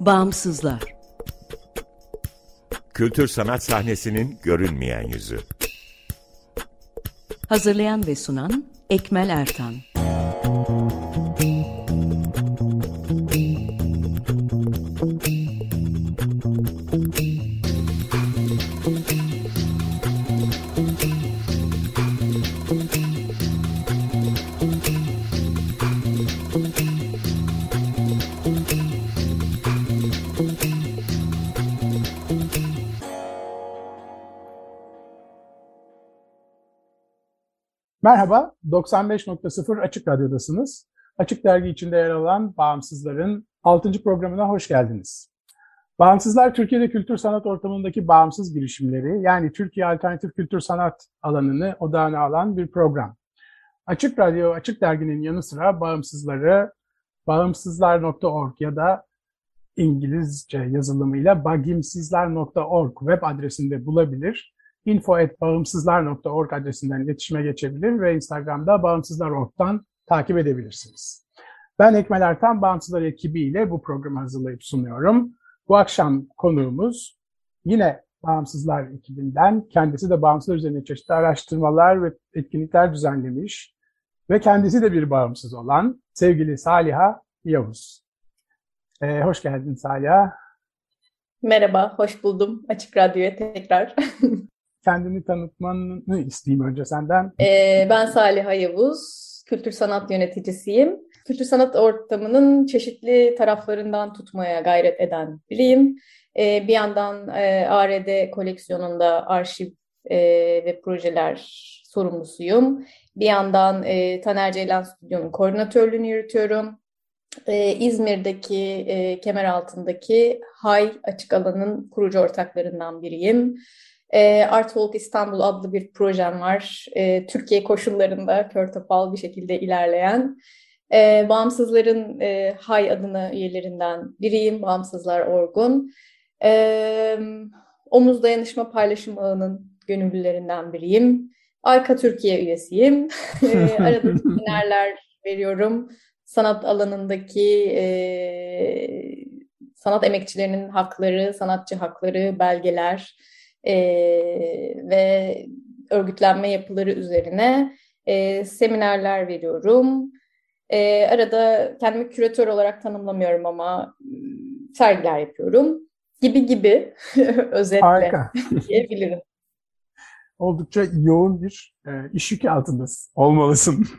Bağımsızlar Kültür sanat sahnesinin görünmeyen yüzü. Hazırlayan ve sunan Ekmel Ertan Merhaba, 95.0 Açık Radyo'dasınız. Açık Dergi içinde yer alan Bağımsızlar'ın 6. programına hoş geldiniz. Bağımsızlar, Türkiye'de kültür sanat ortamındaki bağımsız girişimleri, yani Türkiye Alternatif Kültür Sanat alanını odağına alan bir program. Açık Radyo, Açık Dergi'nin yanı sıra Bağımsızlar'ı bağımsızlar.org ya da İngilizce yazılımıyla bagimsizler.org web adresinde bulabilir info.bağımsızlar.org adresinden iletişime geçebilir ve Instagram'da bağımsızlar.org'dan takip edebilirsiniz. Ben Ekmel Ertan, Bağımsızlar ekibiyle bu programı hazırlayıp sunuyorum. Bu akşam konuğumuz yine Bağımsızlar ekibinden, kendisi de bağımsızlar üzerine çeşitli araştırmalar ve etkinlikler düzenlemiş ve kendisi de bir bağımsız olan sevgili Saliha Yavuz. Ee, hoş geldin Saliha. Merhaba, hoş buldum Açık Radyo'ya tekrar. kendini tanıtmanı isteyeyim önce senden. Ee, ben Salih Yavuz, kültür sanat yöneticisiyim. Kültür sanat ortamının çeşitli taraflarından tutmaya gayret eden biriyim. Ee, bir yandan e, ARD koleksiyonunda arşiv e, ve projeler sorumlusuyum. Bir yandan e, Taner Ceylan Stüdyo'nun koordinatörlüğünü yürütüyorum. Ee, İzmir'deki e, kemer altındaki Hay Açık Alan'ın kurucu ortaklarından biriyim. E, Art Walk İstanbul adlı bir projem var. E, Türkiye koşullarında kör topal bir şekilde ilerleyen. E, Bağımsızların e, HAY adına üyelerinden biriyim. Bağımsızlar Orgun. E, Omuz Dayanışma Paylaşım Ağı'nın gönüllülerinden biriyim. Arka Türkiye üyesiyim. e, arada seminerler veriyorum. Sanat alanındaki e, sanat emekçilerinin hakları, sanatçı hakları, belgeler, e, ve örgütlenme yapıları üzerine e, seminerler veriyorum. E, arada kendimi küratör olarak tanımlamıyorum ama sergiler yapıyorum gibi gibi özetle Harika. diyebilirim. Oldukça yoğun bir e, iş yükü altındasın. Olmalısın.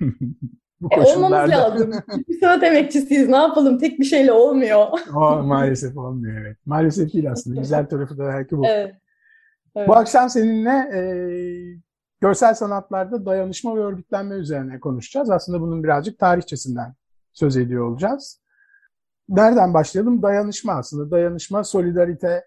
Bu e, olmamız lazım. Sanat emekçisiyiz. Ne yapalım? Tek bir şeyle olmuyor. o, maalesef olmuyor evet. Maalesef değil aslında. Güzel tarafı da belki bu. Evet. Evet. Bu akşam seninle e, görsel sanatlarda dayanışma ve örgütlenme üzerine konuşacağız. Aslında bunun birazcık tarihçesinden söz ediyor olacağız. Nereden başlayalım? Dayanışma aslında. Dayanışma, solidarite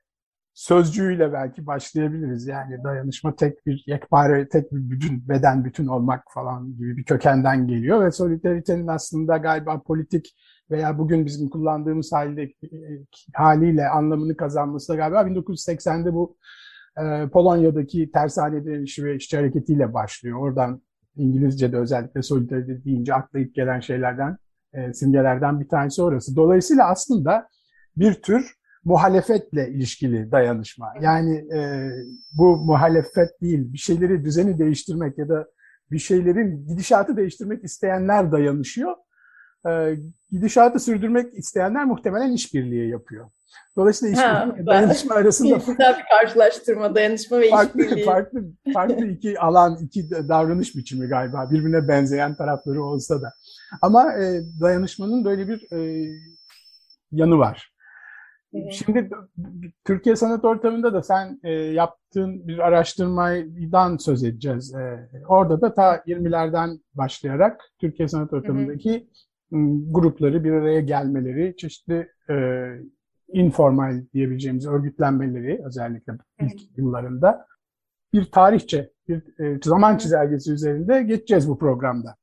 sözcüğüyle belki başlayabiliriz. Yani dayanışma tek bir yekpare, tek bir bütün, beden bütün olmak falan gibi bir kökenden geliyor ve solidaritenin aslında galiba politik veya bugün bizim kullandığımız halde, haliyle anlamını kazanması da galiba 1980'de bu e, Polonya'daki tersane direnişi ve işçi hareketiyle başlıyor. Oradan İngilizce'de özellikle solidarite deyince aklayıp gelen şeylerden, e, simgelerden bir tanesi orası. Dolayısıyla aslında bir tür muhalefetle ilişkili dayanışma. Yani e, bu muhalefet değil, bir şeyleri düzeni değiştirmek ya da bir şeylerin gidişatı değiştirmek isteyenler dayanışıyor. E, gidişatı sürdürmek isteyenler muhtemelen işbirliği yapıyor. Dolayısıyla işbirliği dayanışma arasında güzel bir karşılaştırma dayanışma ve farklı, işbirliği. Farklı, farklı iki alan, iki davranış biçimi galiba birbirine benzeyen tarafları olsa da. Ama e, dayanışmanın böyle bir e, yanı var. Şimdi Türkiye sanat ortamında da sen e, yaptığın bir araştırmadan söz edeceğiz. E, orada da ta 20'lerden başlayarak Türkiye sanat ortamındaki hı hı. grupları bir araya gelmeleri, çeşitli e, informal diyebileceğimiz örgütlenmeleri özellikle ilk yıllarında bir tarihçe, bir e, zaman çizelgesi üzerinde geçeceğiz bu programda.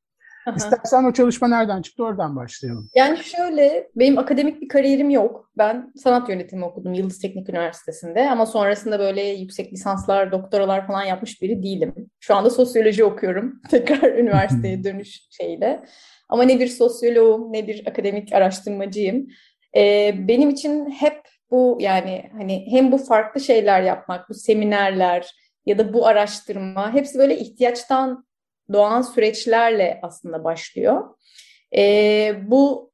İstersen o çalışma nereden çıktı oradan başlayalım. Yani şöyle, benim akademik bir kariyerim yok. Ben sanat yönetimi okudum Yıldız Teknik Üniversitesi'nde ama sonrasında böyle yüksek lisanslar, doktoralar falan yapmış biri değilim. Şu anda sosyoloji okuyorum tekrar üniversiteye dönüş şeyle. Ama ne bir sosyoloğum ne bir akademik araştırmacıyım. E, benim için hep bu yani hani hem bu farklı şeyler yapmak, bu seminerler ya da bu araştırma hepsi böyle ihtiyaçtan doğan süreçlerle aslında başlıyor. E, bu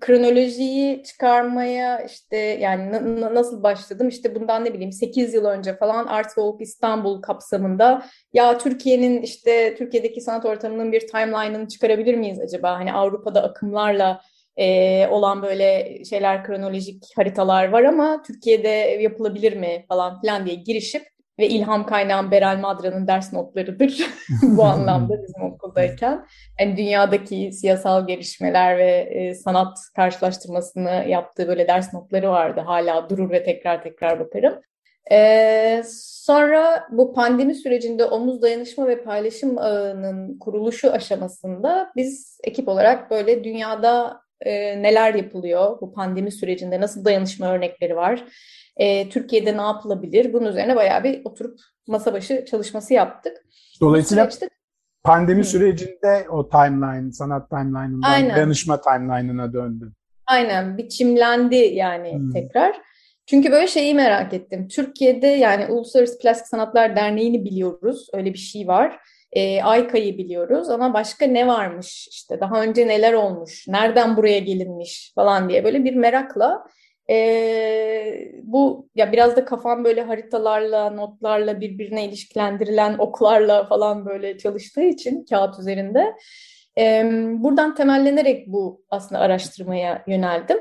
kronolojiyi çıkarmaya işte yani nasıl başladım işte bundan ne bileyim 8 yıl önce falan Art Walk İstanbul kapsamında ya Türkiye'nin işte Türkiye'deki sanat ortamının bir timeline'ını çıkarabilir miyiz acaba? Hani Avrupa'da akımlarla e, olan böyle şeyler kronolojik haritalar var ama Türkiye'de yapılabilir mi falan filan diye girişip ve ilham kaynağım Beral Madra'nın ders notlarıdır bu anlamda bizim okuldayken. Yani dünyadaki siyasal gelişmeler ve e, sanat karşılaştırmasını yaptığı böyle ders notları vardı. Hala durur ve tekrar tekrar bakarım. Ee, sonra bu pandemi sürecinde omuz dayanışma ve paylaşım ağının kuruluşu aşamasında biz ekip olarak böyle dünyada e, neler yapılıyor bu pandemi sürecinde, nasıl dayanışma örnekleri var, e, Türkiye'de ne yapılabilir? Bunun üzerine bayağı bir oturup masa başı çalışması yaptık. Dolayısıyla süreçte, pandemi hı. sürecinde o timeline, sanat timeline'ından Aynen. danışma timeline'ına döndü. Aynen, biçimlendi yani hmm. tekrar. Çünkü böyle şeyi merak ettim. Türkiye'de yani Uluslararası Plastik Sanatlar Derneği'ni biliyoruz. Öyle bir şey var. E, Ayka'yı biliyoruz ama başka ne varmış? İşte daha önce neler olmuş? Nereden buraya gelinmiş falan diye böyle bir merakla e, bu ya biraz da kafam böyle haritalarla, notlarla birbirine ilişkilendirilen oklarla falan böyle çalıştığı için kağıt üzerinde. E, buradan temellenerek bu aslında araştırmaya yöneldim.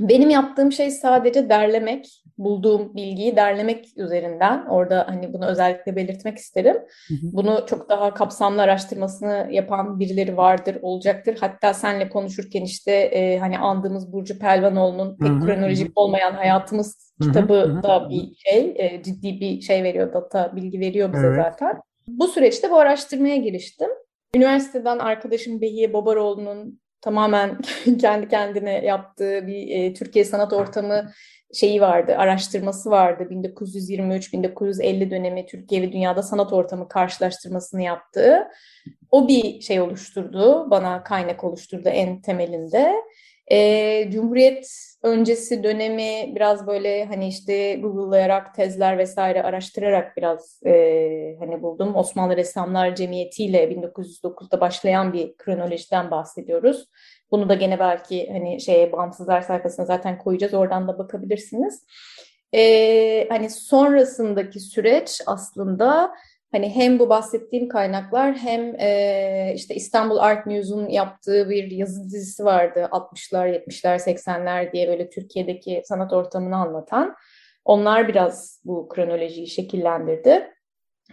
Benim yaptığım şey sadece derlemek, bulduğum bilgiyi derlemek üzerinden. Orada hani bunu özellikle belirtmek isterim. Hı hı. Bunu çok daha kapsamlı araştırmasını yapan birileri vardır, olacaktır. Hatta senle konuşurken işte e, hani andığımız Burcu Pelvanoğlu'nun pek hı kronolojik olmayan hayatımız kitabı da bir şey, e, ciddi bir şey veriyor, data bilgi veriyor bize evet. zaten. Bu süreçte bu araştırmaya giriştim. Üniversiteden arkadaşım Behiye Babaroğlu'nun tamamen kendi kendine yaptığı bir e, Türkiye sanat ortamı şeyi vardı, araştırması vardı. 1923-1950 dönemi Türkiye ve dünyada sanat ortamı karşılaştırmasını yaptığı. O bir şey oluşturdu, bana kaynak oluşturdu en temelinde. E, Cumhuriyet öncesi dönemi biraz böyle hani işte Google'layarak tezler vesaire araştırarak biraz e, hani buldum. Osmanlı Ressamlar Cemiyeti ile 1909'da başlayan bir kronolojiden bahsediyoruz. Bunu da gene belki hani şeye bağımsızlar sayfasına zaten koyacağız. Oradan da bakabilirsiniz. E, hani sonrasındaki süreç aslında Hani hem bu bahsettiğim kaynaklar hem e, işte İstanbul Art News'un yaptığı bir yazı dizisi vardı 60'lar, 70'ler, 80'ler diye böyle Türkiye'deki sanat ortamını anlatan. Onlar biraz bu kronolojiyi şekillendirdi.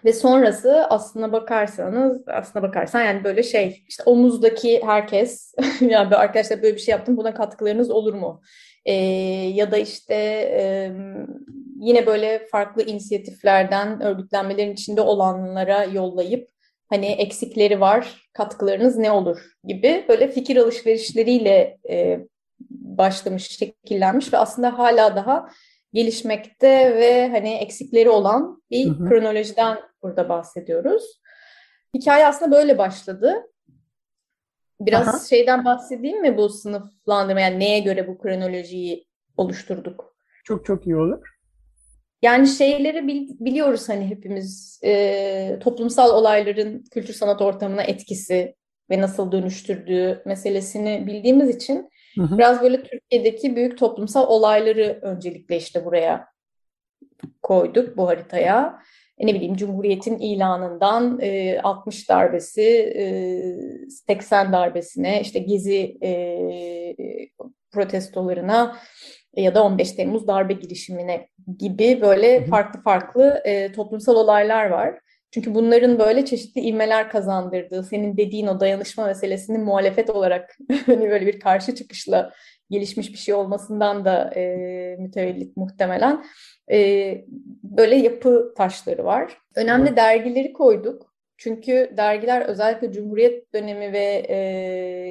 Ve sonrası aslına bakarsanız, aslına bakarsan yani böyle şey, işte omuzdaki herkes, yani arkadaşlar böyle bir şey yaptım, buna katkılarınız olur mu? Ee, ya da işte e, yine böyle farklı inisiyatiflerden örgütlenmelerin içinde olanlara yollayıp hani eksikleri var, katkılarınız ne olur gibi böyle fikir alışverişleriyle e, başlamış, şekillenmiş ve aslında hala daha gelişmekte ve hani eksikleri olan bir hı hı. kronolojiden burada bahsediyoruz. Hikaye aslında böyle başladı. Biraz Aha. şeyden bahsedeyim mi bu sınıflandırma yani neye göre bu kronolojiyi oluşturduk? Çok çok iyi olur. Yani şeyleri bil, biliyoruz hani hepimiz e, toplumsal olayların kültür sanat ortamına etkisi ve nasıl dönüştürdüğü meselesini bildiğimiz için hı hı. biraz böyle Türkiye'deki büyük toplumsal olayları öncelikle işte buraya koyduk bu haritaya. E ne bileyim Cumhuriyet'in ilanından e, 60 darbesi, e, 80 darbesine, işte Gezi e, protestolarına ya da 15 Temmuz darbe girişimine gibi böyle farklı farklı e, toplumsal olaylar var. Çünkü bunların böyle çeşitli ilmeler kazandırdığı, senin dediğin o dayanışma meselesinin muhalefet olarak hani böyle bir karşı çıkışla gelişmiş bir şey olmasından da e, mütevellit muhtemelen e, böyle yapı taşları var. Önemli dergileri koyduk. Çünkü dergiler özellikle Cumhuriyet dönemi ve e,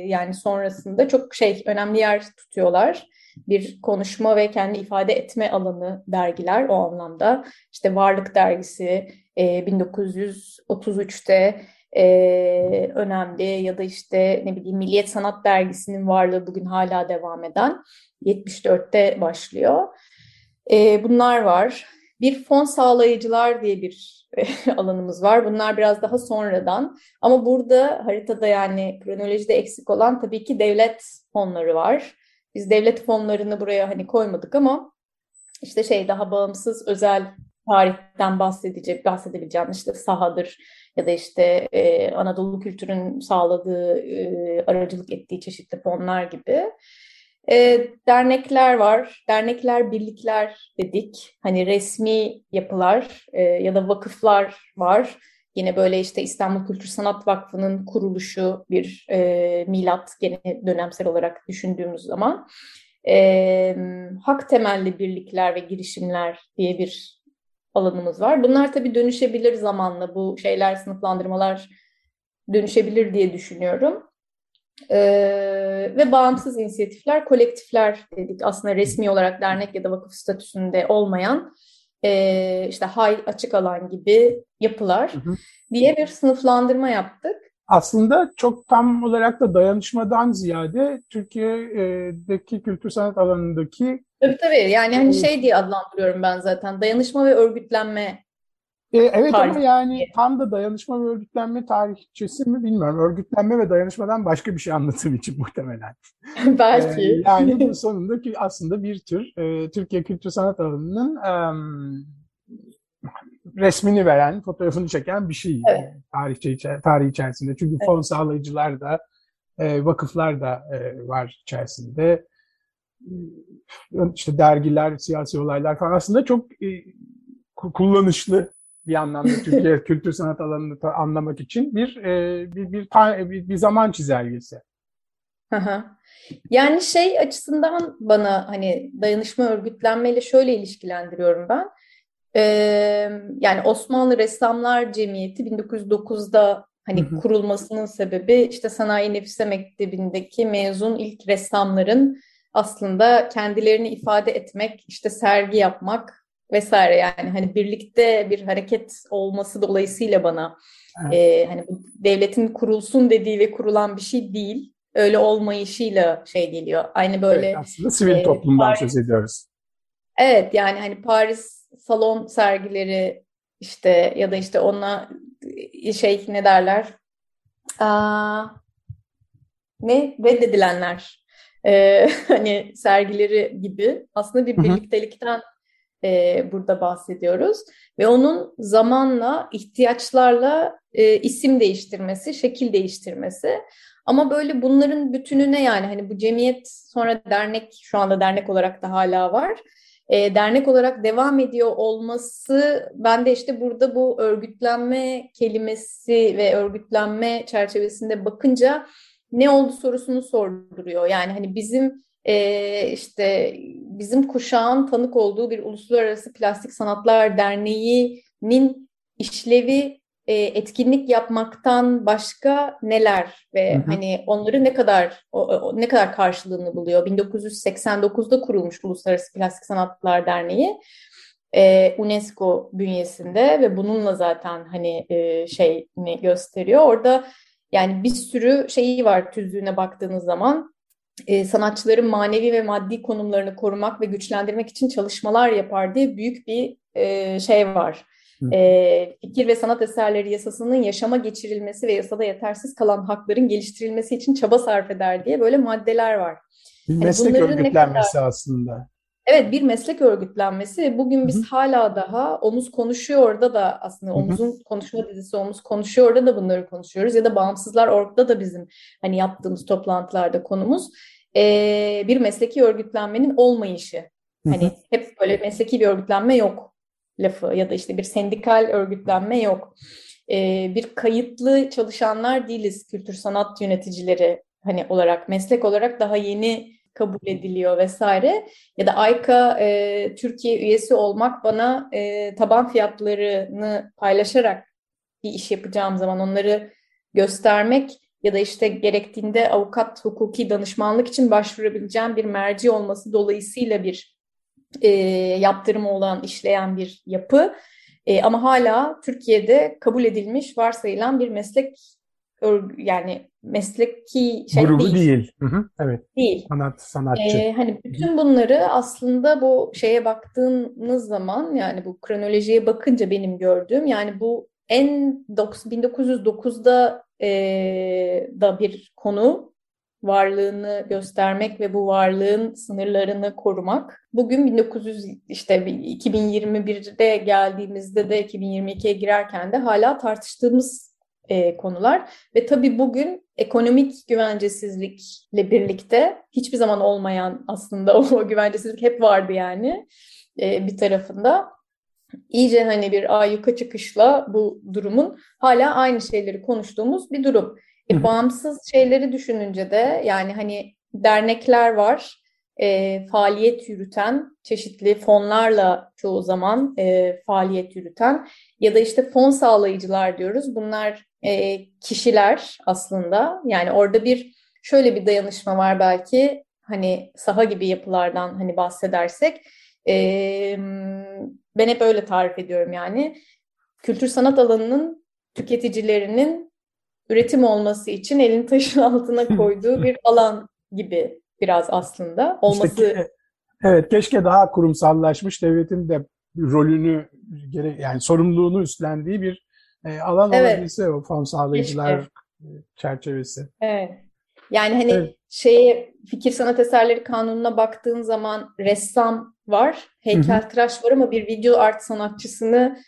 yani sonrasında çok şey önemli yer tutuyorlar bir konuşma ve kendi ifade etme alanı dergiler o anlamda. İşte Varlık Dergisi e, 1933'te e, önemli ya da işte ne bileyim Milliyet Sanat Dergisi'nin varlığı bugün hala devam eden 74'te başlıyor. E, bunlar var. Bir fon sağlayıcılar diye bir alanımız var. Bunlar biraz daha sonradan. Ama burada haritada yani kronolojide eksik olan tabii ki devlet fonları var. Biz devlet fonlarını buraya hani koymadık ama işte şey daha bağımsız özel tarihten bahsedecek, bahsedebileceğim işte sahadır ya da işte e, Anadolu kültürün sağladığı, e, aracılık ettiği çeşitli fonlar gibi. E, dernekler var. Dernekler, birlikler dedik. Hani resmi yapılar e, ya da vakıflar var. Yine böyle işte İstanbul Kültür Sanat Vakfı'nın kuruluşu bir e, milat gene dönemsel olarak düşündüğümüz zaman. E, hak temelli birlikler ve girişimler diye bir alanımız var. Bunlar tabii dönüşebilir zamanla. Bu şeyler, sınıflandırmalar dönüşebilir diye düşünüyorum. Ee, ve bağımsız inisiyatifler, kolektifler dedik. Aslında resmi olarak dernek ya da vakıf statüsünde olmayan e, işte hay açık alan gibi yapılar hı hı. diye bir sınıflandırma yaptık. Aslında çok tam olarak da dayanışmadan ziyade Türkiye'deki kültür sanat alanındaki Tabii tabii yani hani şey diye adlandırıyorum ben zaten dayanışma ve örgütlenme e, evet tarih. ama yani tam da dayanışma ve örgütlenme tarihçesi mi bilmiyorum. Örgütlenme ve dayanışmadan başka bir şey anlatım için muhtemelen. Belki. E, yani bu sonunda ki aslında bir tür e, Türkiye kültür sanat alanının e, resmini veren, fotoğrafını çeken bir şey evet. tarih, tarih içerisinde. Çünkü evet. fon sağlayıcılar da, e, vakıflar da e, var içerisinde. İşte dergiler, siyasi olaylar falan aslında çok e, kullanışlı bir anlamda Türkiye kültür sanat alanını anlamak için bir e, bir, bir, bir, bir zaman çizelgesi. Yani şey açısından bana hani dayanışma örgütlenmeyle şöyle ilişkilendiriyorum ben. Ee, yani Osmanlı Ressamlar Cemiyeti 1909'da hani hı hı. kurulmasının sebebi işte Sanayi Nefise Mektebi'ndeki mezun ilk ressamların aslında kendilerini ifade etmek, işte sergi yapmak vesaire yani hani birlikte bir hareket olması dolayısıyla bana evet. e, hani devletin kurulsun dediği ve kurulan bir şey değil. Öyle olmayışıyla şey geliyor. Aynı böyle evet, aslında sivil e, toplumdan Paris, söz ediyoruz. Evet yani hani Paris salon sergileri işte ya da işte ona şey ne derler? Aa, ne reddedilenler e, hani sergileri gibi aslında bir birliktelikten e, burada bahsediyoruz ve onun zamanla ihtiyaçlarla e, isim değiştirmesi, şekil değiştirmesi ama böyle bunların bütününe yani hani bu cemiyet sonra dernek şu anda dernek olarak da hala var. E, dernek olarak devam ediyor olması ben de işte burada bu örgütlenme kelimesi ve örgütlenme çerçevesinde bakınca ne oldu sorusunu sorduruyor. Yani hani bizim e, işte bizim kuşağın tanık olduğu bir Uluslararası Plastik Sanatlar Derneği'nin işlevi e, etkinlik yapmaktan başka neler ve hı hı. hani onları ne kadar o, o, ne kadar karşılığını buluyor? 1989'da kurulmuş Uluslararası Plastik Sanatlar Derneği e, UNESCO bünyesinde ve bununla zaten hani e, şeyini gösteriyor. Orada yani bir sürü şeyi var tüzüğüne baktığınız zaman. E, sanatçıların manevi ve maddi konumlarını korumak ve güçlendirmek için çalışmalar yapar diye büyük bir e, şey var. E, fikir ve sanat eserleri yasasının yaşama geçirilmesi ve yasada yetersiz kalan hakların geliştirilmesi için çaba sarf eder diye böyle maddeler var. Bir hani meslek örgütlenmesi kadar... aslında. Evet bir meslek örgütlenmesi. Bugün biz Hı-hı. hala daha omuz konuşuyor da da aslında Hı-hı. omuzun konuşma dizisi omuz konuşuyor da da bunları konuşuyoruz. Ya da bağımsızlar orada da bizim hani yaptığımız toplantılarda konumuz. Ee, bir mesleki örgütlenmenin olmayışı. Hı-hı. Hani hep böyle mesleki bir örgütlenme yok lafı ya da işte bir sendikal örgütlenme yok. Ee, bir kayıtlı çalışanlar değiliz kültür sanat yöneticileri hani olarak meslek olarak daha yeni kabul ediliyor vesaire. Ya da AYKA e, Türkiye üyesi olmak bana e, taban fiyatlarını paylaşarak bir iş yapacağım zaman onları göstermek ya da işte gerektiğinde avukat hukuki danışmanlık için başvurabileceğim bir merci olması dolayısıyla bir e, yaptırımı olan işleyen bir yapı. E, ama hala Türkiye'de kabul edilmiş, varsayılan bir meslek yani mesleki şey grubu değil. değil. Hı hı, evet. Değil. Sanat sanatçı. Ee, hani bütün bunları aslında bu şeye baktığınız zaman yani bu kronolojiye bakınca benim gördüğüm yani bu en 1909'da e, da bir konu varlığını göstermek ve bu varlığın sınırlarını korumak. Bugün 1900 işte 2021'de geldiğimizde de 2022'ye girerken de hala tartıştığımız e, konular ve tabii bugün ekonomik güvencesizlikle birlikte hiçbir zaman olmayan aslında o güvencesizlik hep vardı yani e, bir tarafında iyice hani bir ayyuka çıkışla bu durumun hala aynı şeyleri konuştuğumuz bir durum. E, bağımsız şeyleri düşününce de yani hani dernekler var, e, faaliyet yürüten, çeşitli fonlarla çoğu zaman e, faaliyet yürüten ya da işte fon sağlayıcılar diyoruz. Bunlar e, kişiler aslında. Yani orada bir şöyle bir dayanışma var belki hani saha gibi yapılardan hani bahsedersek. E, ben hep öyle tarif ediyorum yani. Kültür sanat alanının tüketicilerinin üretim olması için elini taşın altına koyduğu bir alan gibi biraz aslında olması. İşte, evet keşke daha kurumsallaşmış devletin de rolünü yani sorumluluğunu üstlendiği bir e, alan evet. olabilse o fon sağlayıcılar keşke. çerçevesi. Evet. Yani hani evet. şeye fikir sanat eserleri kanununa baktığın zaman ressam var, heykeltıraş var ama bir video art sanatçısını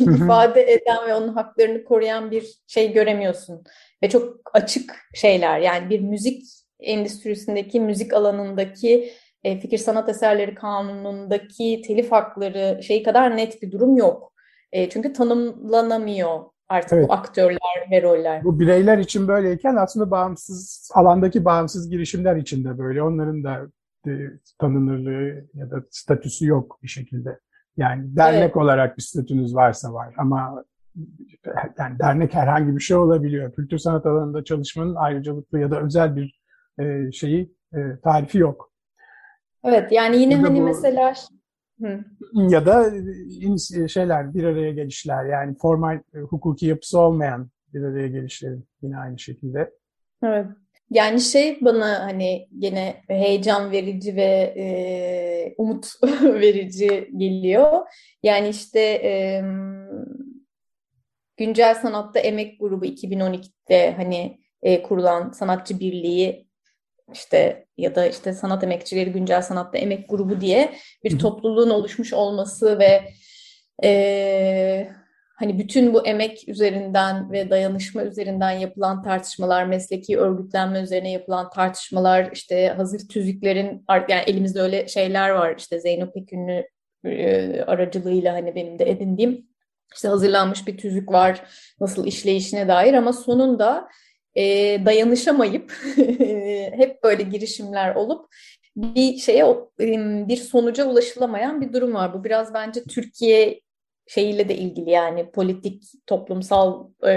ifade eden ve onun haklarını koruyan bir şey göremiyorsun. Ve çok açık şeyler yani bir müzik endüstrisindeki, müzik alanındaki e, fikir sanat eserleri kanunundaki telif hakları şey kadar net bir durum yok. E, çünkü tanımlanamıyor artık evet. bu aktörler ve roller. Bu bireyler için böyleyken aslında bağımsız alandaki bağımsız girişimler için de böyle. Onların da e, tanınırlığı ya da statüsü yok bir şekilde. Yani dernek evet. olarak bir statünüz varsa var ama yani dernek herhangi bir şey olabiliyor. Kültür sanat alanında çalışmanın ayrıcalıklı ya da özel bir e, şeyi e, tarifi yok. Evet yani yine Burada hani bu, mesela Hı. ya da şeyler bir araya gelişler yani formal e, hukuki yapısı olmayan bir araya gelişlerin yine aynı şekilde. Evet. Yani şey bana hani gene heyecan verici ve e, umut verici geliyor. Yani işte e, Güncel Sanatta Emek Grubu 2012'de hani e, kurulan sanatçı birliği işte ya da işte sanat emekçileri güncel sanatta emek grubu diye bir topluluğun oluşmuş olması ve e, hani bütün bu emek üzerinden ve dayanışma üzerinden yapılan tartışmalar, mesleki örgütlenme üzerine yapılan tartışmalar, işte hazır tüzüklerin, yani elimizde öyle şeyler var, işte Zeyno Pekünlü e, aracılığıyla hani benim de edindiğim, işte hazırlanmış bir tüzük var nasıl işleyişine dair ama sonunda e, dayanışamayıp hep böyle girişimler olup bir şeye bir sonuca ulaşılamayan bir durum var. Bu biraz bence Türkiye şeyiyle de ilgili yani politik, toplumsal, e,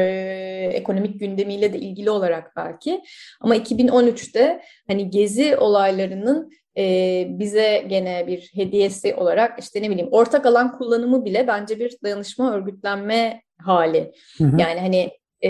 ekonomik gündemiyle de ilgili olarak belki. Ama 2013'te hani gezi olaylarının e, bize gene bir hediyesi olarak işte ne bileyim ortak alan kullanımı bile bence bir dayanışma örgütlenme hali. Hı hı. Yani hani e,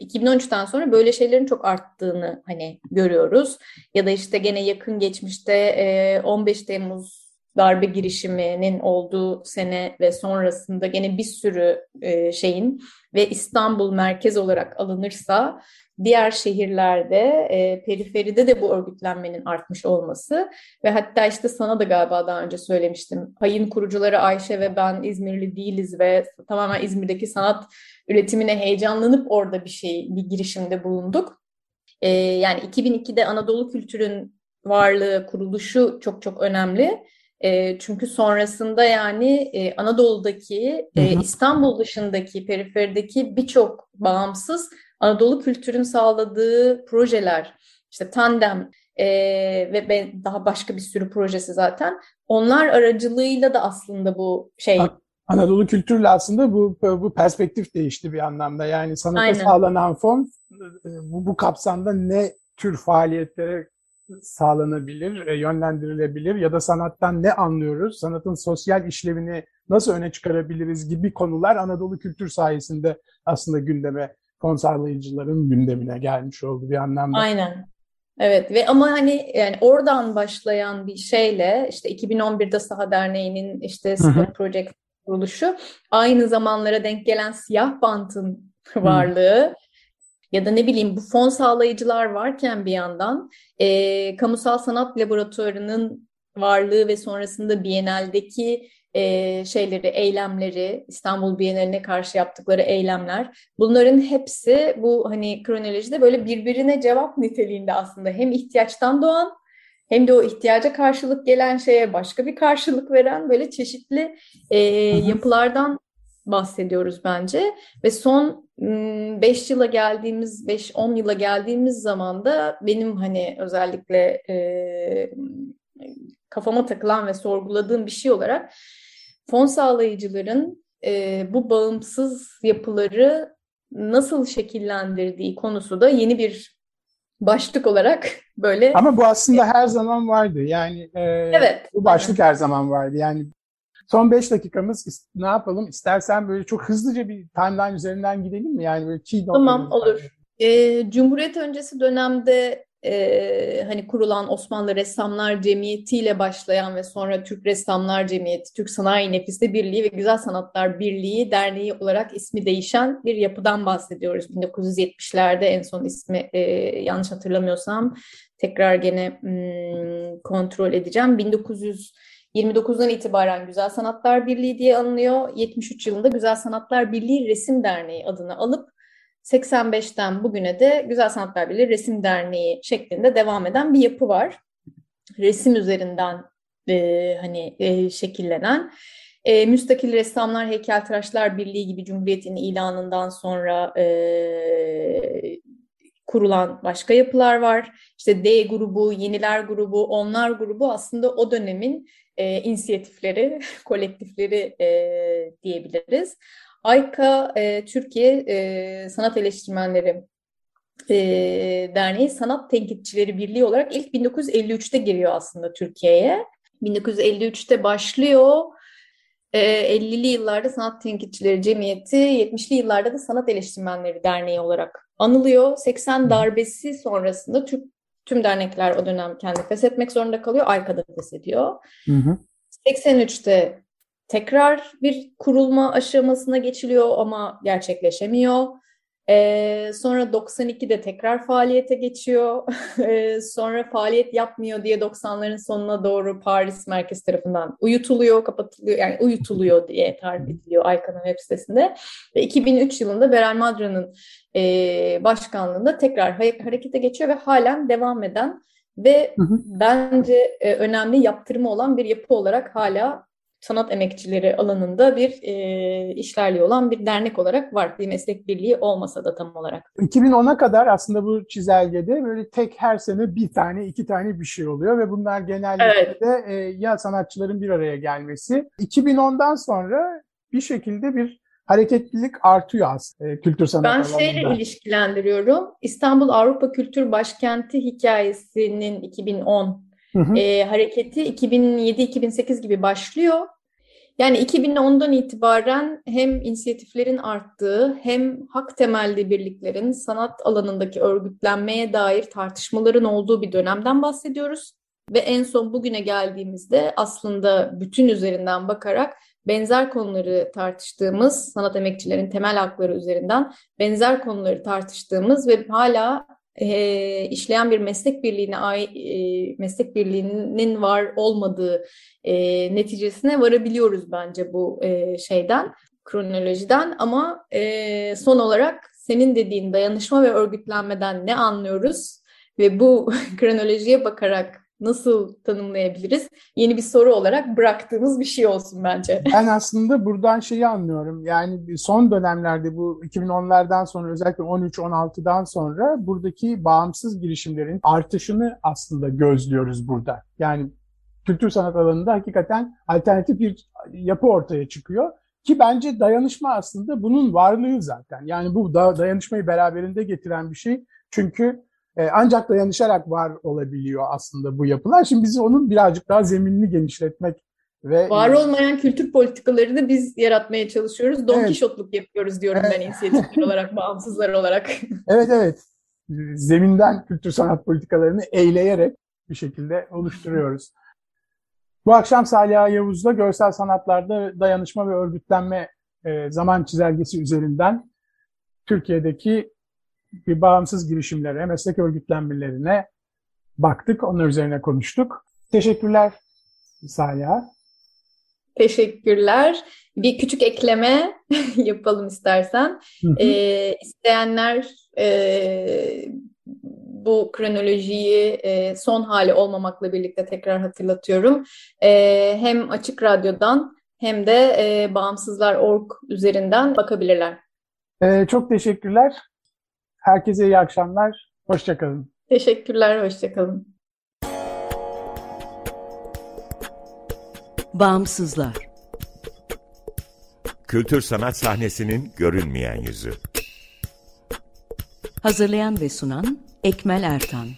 2013'ten sonra böyle şeylerin çok arttığını hani görüyoruz. Ya da işte gene yakın geçmişte e, 15 Temmuz darbe girişiminin olduğu sene ve sonrasında gene bir sürü e, şeyin ve İstanbul merkez olarak alınırsa diğer şehirlerde, e, periferide de bu örgütlenmenin artmış olması ve hatta işte sana da galiba daha önce söylemiştim. Payın kurucuları Ayşe ve ben İzmirli değiliz ve tamamen İzmir'deki sanat üretimine heyecanlanıp orada bir şey, bir girişimde bulunduk. E, yani 2002'de Anadolu Kültür'ün varlığı, kuruluşu çok çok önemli. E, çünkü sonrasında yani e, Anadolu'daki, e, İstanbul dışındaki, periferideki birçok bağımsız Anadolu kültürün sağladığı projeler, işte Tandem e, ve ben, daha başka bir sürü projesi zaten. Onlar aracılığıyla da aslında bu şey... Anadolu kültürle aslında bu bu perspektif değişti bir anlamda. Yani sanata Aynen. sağlanan fon bu, bu kapsamda ne tür faaliyetlere sağlanabilir, e, yönlendirilebilir ya da sanattan ne anlıyoruz, sanatın sosyal işlevini nasıl öne çıkarabiliriz gibi konular Anadolu kültür sayesinde aslında gündeme, fon sağlayıcıların gündemine gelmiş oldu bir anlamda. Aynen. Evet ve ama hani yani oradan başlayan bir şeyle işte 2011'de Saha Derneği'nin işte Spot Project kuruluşu. Aynı zamanlara denk gelen siyah bantın varlığı ya da ne bileyim bu fon sağlayıcılar varken bir yandan e, kamusal sanat laboratuvarının varlığı ve sonrasında Biennale'deki e, şeyleri, eylemleri, İstanbul Bienali'ne karşı yaptıkları eylemler, bunların hepsi bu hani kronolojide böyle birbirine cevap niteliğinde aslında hem ihtiyaçtan doğan hem de o ihtiyaca karşılık gelen şeye başka bir karşılık veren böyle çeşitli e, yapılardan bahsediyoruz bence. Ve son 5 yıla geldiğimiz 5-10 yıla geldiğimiz zaman da benim hani özellikle e, kafama takılan ve sorguladığım bir şey olarak fon sağlayıcıların e, bu bağımsız yapıları nasıl şekillendirdiği konusu da yeni bir başlık olarak böyle. Ama bu aslında her zaman vardı. Yani e, evet, bu başlık her zaman vardı. Yani son beş dakikamız ne yapalım? İstersen böyle çok hızlıca bir timeline üzerinden gidelim mi? Yani böyle key Tamam olur. E, Cumhuriyet öncesi dönemde e, hani kurulan Osmanlı Ressamlar Cemiyeti ile başlayan ve sonra Türk Ressamlar Cemiyeti, Türk Sanayi Nefiste Birliği ve Güzel Sanatlar Birliği Derneği olarak ismi değişen bir yapıdan bahsediyoruz. 1970'lerde en son ismi e, yanlış hatırlamıyorsam tekrar gene hmm, kontrol edeceğim. 1929'dan itibaren Güzel Sanatlar Birliği diye anılıyor. 73 yılında Güzel Sanatlar Birliği Resim Derneği adını alıp 85'ten bugüne de Güzel Sanatlar Birliği Resim Derneği şeklinde devam eden bir yapı var. Resim üzerinden e, hani e, şekillenen. E, Müstakil Ressamlar Heykeltıraşlar Birliği gibi Cumhuriyet'in ilanından sonra e, kurulan başka yapılar var. İşte D grubu, Yeniler grubu, Onlar grubu aslında o dönemin e, inisiyatifleri, kolektifleri e, diyebiliriz. AYKA e, Türkiye e, Sanat Eleştirmenleri e, Derneği Sanat Tenkitçileri Birliği olarak ilk 1953'te giriyor aslında Türkiye'ye. 1953'te başlıyor. E, 50'li yıllarda Sanat Tenkitçileri Cemiyeti, 70'li yıllarda da Sanat Eleştirmenleri Derneği olarak anılıyor. 80 darbesi sonrasında Türk tüm dernekler o dönem kendi feshetmek zorunda kalıyor. Ayka'da feshediyor. Hı hı. 83'te tekrar bir kurulma aşamasına geçiliyor ama gerçekleşemiyor. Ee, sonra 92'de tekrar faaliyete geçiyor. Ee, sonra faaliyet yapmıyor diye 90'ların sonuna doğru Paris merkez tarafından uyutuluyor, kapatılıyor. Yani uyutuluyor diye tarif ediliyor Aykan'ın web sitesinde. Ve 2003 yılında Beral Madra'nın e, başkanlığında tekrar harekete geçiyor ve halen devam eden ve hı hı. bence e, önemli yaptırımı olan bir yapı olarak hala sanat emekçileri alanında bir e, işlerliği olan bir dernek olarak var. Bir meslek birliği olmasa da tam olarak. 2010'a kadar aslında bu çizelgede böyle tek her sene bir tane, iki tane bir şey oluyor ve bunlar genellikle evet. de e, ya sanatçıların bir araya gelmesi. 2010'dan sonra bir şekilde bir hareketlilik artıyor aslında e, kültür sanat ben alanında. Ben şeyle ilişkilendiriyorum. İstanbul Avrupa Kültür Başkenti hikayesinin 2010 Hı hı. E, hareketi 2007-2008 gibi başlıyor. Yani 2010'dan itibaren hem inisiyatiflerin arttığı hem hak temelli birliklerin sanat alanındaki örgütlenmeye dair tartışmaların olduğu bir dönemden bahsediyoruz. Ve en son bugüne geldiğimizde aslında bütün üzerinden bakarak benzer konuları tartıştığımız, sanat emekçilerin temel hakları üzerinden benzer konuları tartıştığımız ve hala e, işleyen bir meslek birliğine e, meslek birliğinin var olmadığı e, neticesine varabiliyoruz bence bu e, şeyden kronolojiden. Ama e, son olarak senin dediğin dayanışma ve örgütlenmeden ne anlıyoruz? Ve bu kronolojiye bakarak nasıl tanımlayabiliriz? Yeni bir soru olarak bıraktığımız bir şey olsun bence. Ben aslında buradan şeyi anlıyorum. Yani son dönemlerde bu 2010'lardan sonra özellikle 13-16'dan sonra buradaki bağımsız girişimlerin artışını aslında gözlüyoruz burada. Yani kültür sanat alanında hakikaten alternatif bir yapı ortaya çıkıyor. Ki bence dayanışma aslında bunun varlığı zaten. Yani bu da dayanışmayı beraberinde getiren bir şey. Çünkü E, ancak dayanışarak var olabiliyor aslında bu yapılar. Şimdi bizi onun birazcık daha zeminini genişletmek ve var olmayan kültür politikalarını biz yaratmaya çalışıyoruz. Don evet. Kişotluk yapıyoruz diyorum evet. ben inisiyatifler olarak, bağımsızlar olarak. evet evet. Zeminden kültür sanat politikalarını eyleyerek bir şekilde oluşturuyoruz. Bu akşam Salih Yavuz'da görsel sanatlarda dayanışma ve örgütlenme e, zaman çizelgesi üzerinden Türkiye'deki bağımsız girişimlere, meslek örgütlenmelerine baktık. Onlar üzerine konuştuk. Teşekkürler Salih. Teşekkürler. Bir küçük ekleme yapalım istersen. Ee, isteyenler e, bu kronolojiyi e, son hali olmamakla birlikte tekrar hatırlatıyorum. E, hem Açık Radyo'dan hem de e, Bağımsızlar.org üzerinden bakabilirler. E, çok teşekkürler. Herkese iyi akşamlar. Hoşçakalın. Teşekkürler, hoşçakalın. Bağımsızlar Kültür sanat sahnesinin görünmeyen yüzü. Hazırlayan ve sunan Ekmel Ertan